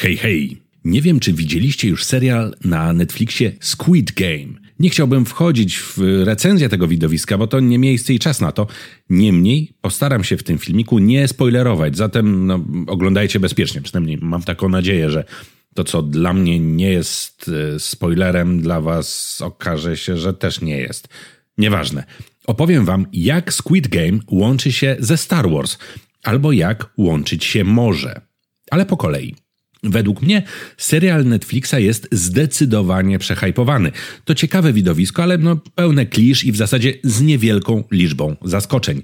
Hej, hej! Nie wiem, czy widzieliście już serial na Netflixie Squid Game. Nie chciałbym wchodzić w recenzję tego widowiska, bo to nie miejsce i czas na to. Niemniej postaram się w tym filmiku nie spoilerować, zatem no, oglądajcie bezpiecznie. Przynajmniej mam taką nadzieję, że to, co dla mnie nie jest e, spoilerem, dla Was okaże się, że też nie jest. Nieważne. Opowiem Wam, jak Squid Game łączy się ze Star Wars, albo jak łączyć się może. Ale po kolei. Według mnie serial Netflixa jest zdecydowanie przehypowany. To ciekawe widowisko, ale no pełne klisz i w zasadzie z niewielką liczbą zaskoczeń.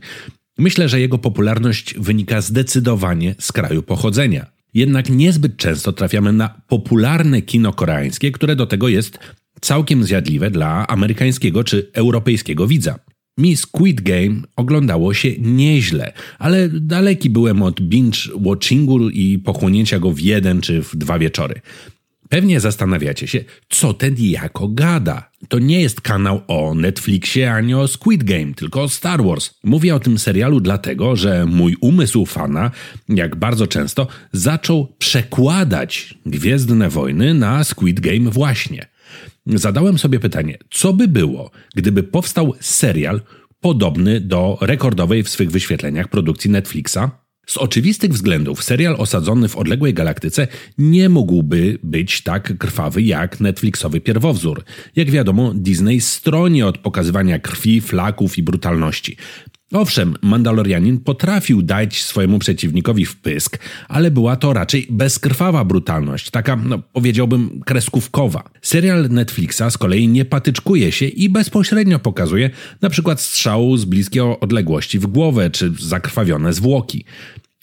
Myślę, że jego popularność wynika zdecydowanie z kraju pochodzenia. Jednak niezbyt często trafiamy na popularne kino koreańskie, które do tego jest całkiem zjadliwe dla amerykańskiego czy europejskiego widza. Mi Squid Game oglądało się nieźle, ale daleki byłem od binge-watchingu i pochłonięcia go w jeden czy w dwa wieczory. Pewnie zastanawiacie się, co ten jako gada. To nie jest kanał o Netflixie ani o Squid Game, tylko o Star Wars. Mówię o tym serialu dlatego, że mój umysł fana, jak bardzo często, zaczął przekładać Gwiezdne Wojny na Squid Game właśnie zadałem sobie pytanie, co by było, gdyby powstał serial podobny do rekordowej w swych wyświetleniach produkcji Netflixa? Z oczywistych względów serial osadzony w odległej galaktyce nie mógłby być tak krwawy jak Netflixowy pierwowzór. Jak wiadomo, Disney stroni od pokazywania krwi, flaków i brutalności. Owszem, Mandalorianin potrafił dać swojemu przeciwnikowi wpysk, ale była to raczej bezkrwawa brutalność, taka, no, powiedziałbym, kreskówkowa. Serial Netflixa z kolei nie patyczkuje się i bezpośrednio pokazuje na przykład strzał z bliskiej odległości w głowę czy zakrwawione zwłoki.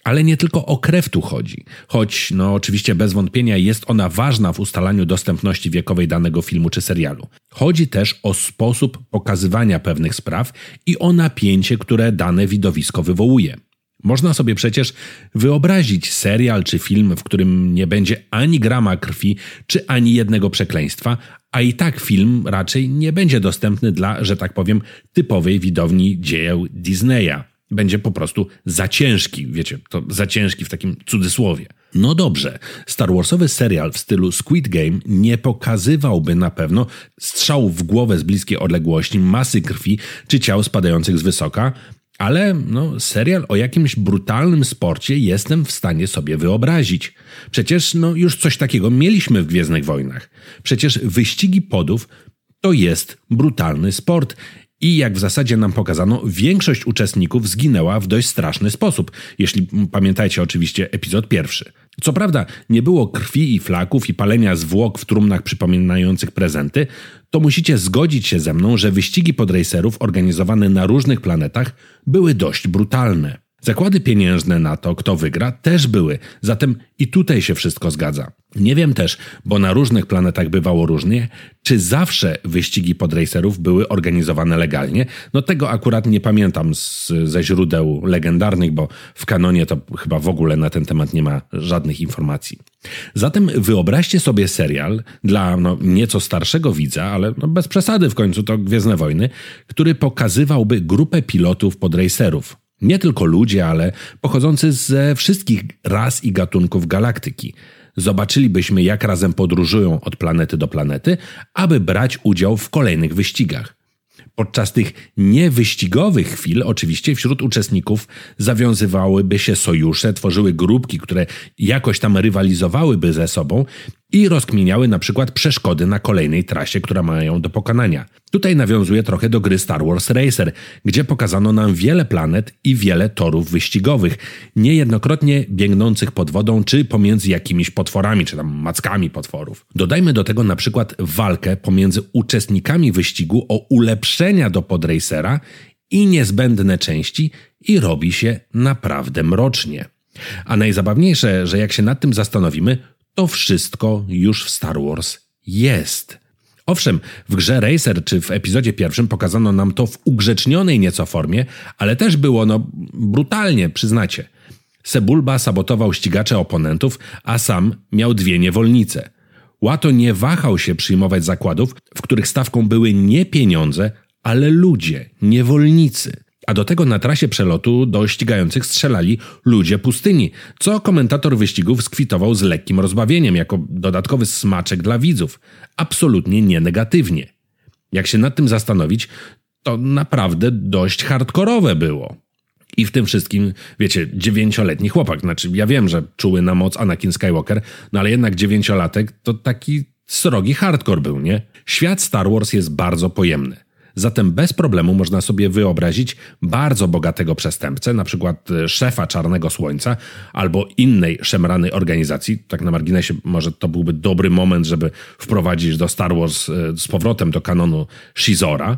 Ale nie tylko o krew tu chodzi, choć no oczywiście bez wątpienia jest ona ważna w ustalaniu dostępności wiekowej danego filmu czy serialu. Chodzi też o sposób pokazywania pewnych spraw i o napięcie, które dane widowisko wywołuje. Można sobie przecież wyobrazić serial czy film, w którym nie będzie ani grama krwi, czy ani jednego przekleństwa, a i tak film raczej nie będzie dostępny dla, że tak powiem, typowej widowni dzieł Disneya będzie po prostu za ciężki, wiecie, to za ciężki w takim cudzysłowie. No dobrze, Star Warsowy serial w stylu Squid Game nie pokazywałby na pewno strzałów w głowę z bliskiej odległości, masy krwi czy ciał spadających z wysoka, ale no, serial o jakimś brutalnym sporcie jestem w stanie sobie wyobrazić. Przecież no, już coś takiego mieliśmy w Gwiezdnych Wojnach. Przecież wyścigi podów to jest brutalny sport i jak w zasadzie nam pokazano, większość uczestników zginęła w dość straszny sposób, jeśli pamiętajcie oczywiście epizod pierwszy. Co prawda nie było krwi i flaków i palenia zwłok w trumnach przypominających prezenty, to musicie zgodzić się ze mną, że wyścigi podracerów organizowane na różnych planetach były dość brutalne. Zakłady pieniężne na to, kto wygra, też były, zatem i tutaj się wszystko zgadza. Nie wiem też, bo na różnych planetach bywało różnie, czy zawsze wyścigi podracerów były organizowane legalnie. No tego akurat nie pamiętam z, ze źródeł legendarnych, bo w kanonie to chyba w ogóle na ten temat nie ma żadnych informacji. Zatem wyobraźcie sobie serial dla no, nieco starszego widza, ale no, bez przesady w końcu to Gwiezdne Wojny, który pokazywałby grupę pilotów podracerów nie tylko ludzie, ale pochodzący ze wszystkich ras i gatunków galaktyki. Zobaczylibyśmy, jak razem podróżują od planety do planety, aby brać udział w kolejnych wyścigach. Podczas tych niewyścigowych chwil, oczywiście, wśród uczestników zawiązywałyby się sojusze, tworzyły grupki, które jakoś tam rywalizowałyby ze sobą i rozkminiały na przykład przeszkody na kolejnej trasie, która mają do pokonania. Tutaj nawiązuje trochę do gry Star Wars Racer, gdzie pokazano nam wiele planet i wiele torów wyścigowych, niejednokrotnie biegnących pod wodą czy pomiędzy jakimiś potworami, czy tam mackami potworów. Dodajmy do tego na przykład walkę pomiędzy uczestnikami wyścigu o ulepszenia do podracera i niezbędne części i robi się naprawdę mrocznie. A najzabawniejsze, że jak się nad tym zastanowimy, to wszystko już w Star Wars jest. Owszem, w grze Racer czy w epizodzie pierwszym pokazano nam to w ugrzecznionej nieco formie, ale też było no brutalnie, przyznacie. Sebulba sabotował ścigacze oponentów, a sam miał dwie niewolnice. Łato nie wahał się przyjmować zakładów, w których stawką były nie pieniądze, ale ludzie, niewolnicy. A do tego na trasie przelotu do ścigających strzelali ludzie pustyni, co komentator wyścigów skwitował z lekkim rozbawieniem, jako dodatkowy smaczek dla widzów. Absolutnie nie negatywnie. Jak się nad tym zastanowić, to naprawdę dość hardkorowe było. I w tym wszystkim, wiecie, dziewięcioletni chłopak. Znaczy, ja wiem, że czuły na moc Anakin Skywalker, no ale jednak dziewięciolatek to taki srogi hardcore był, nie? Świat Star Wars jest bardzo pojemny. Zatem bez problemu można sobie wyobrazić bardzo bogatego przestępcę, na przykład e, szefa Czarnego Słońca albo innej szemranej organizacji. Tak na marginesie, może to byłby dobry moment, żeby wprowadzić do Star Wars e, z powrotem do kanonu Shizora.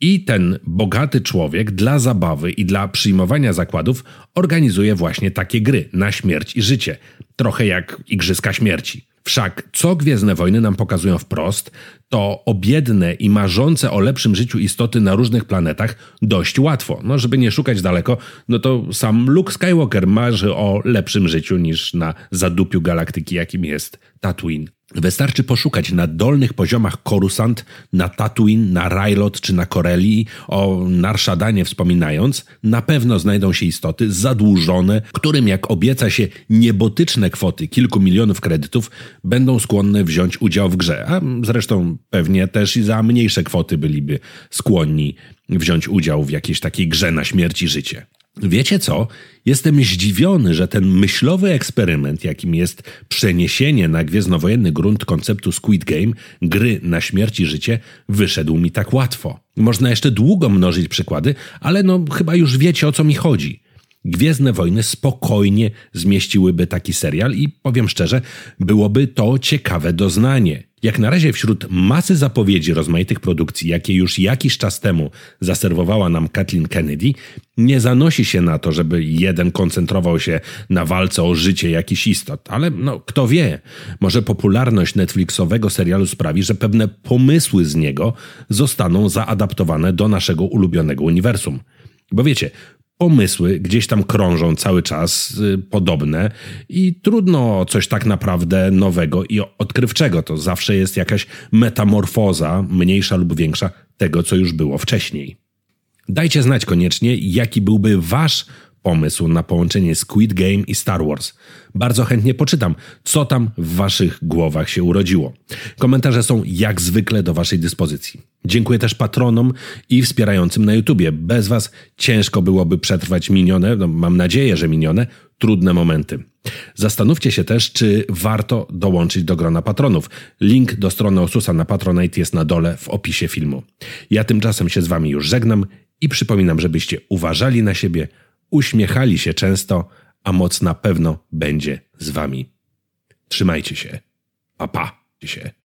I ten bogaty człowiek dla zabawy i dla przyjmowania zakładów organizuje właśnie takie gry na śmierć i życie. Trochę jak Igrzyska Śmierci. Wszak co Gwiezdne Wojny nam pokazują wprost, to obiedne i marzące o lepszym życiu istoty na różnych planetach dość łatwo. No, żeby nie szukać daleko, no to sam Luke Skywalker marzy o lepszym życiu niż na zadupiu galaktyki, jakim jest Tatooine. Wystarczy poszukać na dolnych poziomach Korusant, na Tatooine, na Rylot czy na Corelli, o Narszadanie wspominając, na pewno znajdą się istoty zadłużone, którym jak obieca się niebotyczne kwoty kilku milionów kredytów, będą skłonne wziąć udział w grze, a zresztą pewnie też i za mniejsze kwoty byliby skłonni wziąć udział w jakiejś takiej grze na śmierć i życie. Wiecie co? Jestem zdziwiony, że ten myślowy eksperyment, jakim jest przeniesienie na gwiezdnowojenny grunt konceptu Squid Game, gry na śmierć i życie, wyszedł mi tak łatwo. Można jeszcze długo mnożyć przykłady, ale no chyba już wiecie o co mi chodzi. Gwiezdne Wojny spokojnie zmieściłyby taki serial i powiem szczerze, byłoby to ciekawe doznanie. Jak na razie wśród masy zapowiedzi rozmaitych produkcji, jakie już jakiś czas temu zaserwowała nam Kathleen Kennedy, nie zanosi się na to, żeby jeden koncentrował się na walce o życie jakichś istot. Ale no, kto wie, może popularność Netflixowego serialu sprawi, że pewne pomysły z niego zostaną zaadaptowane do naszego ulubionego uniwersum. Bo wiecie, pomysły gdzieś tam krążą cały czas y, podobne i trudno coś tak naprawdę nowego i odkrywczego. To zawsze jest jakaś metamorfoza, mniejsza lub większa, tego, co już było wcześniej. Dajcie znać koniecznie, jaki byłby wasz pomysł na połączenie Squid Game i Star Wars. Bardzo chętnie poczytam, co tam w waszych głowach się urodziło. Komentarze są jak zwykle do waszej dyspozycji. Dziękuję też patronom i wspierającym na YouTubie. Bez was ciężko byłoby przetrwać minione, no mam nadzieję, że minione, trudne momenty. Zastanówcie się też, czy warto dołączyć do grona patronów. Link do strony Osusa na Patronite jest na dole w opisie filmu. Ja tymczasem się z wami już żegnam i przypominam, żebyście uważali na siebie, uśmiechali się często, a moc na pewno będzie z wami. Trzymajcie się. Pa, pa. się.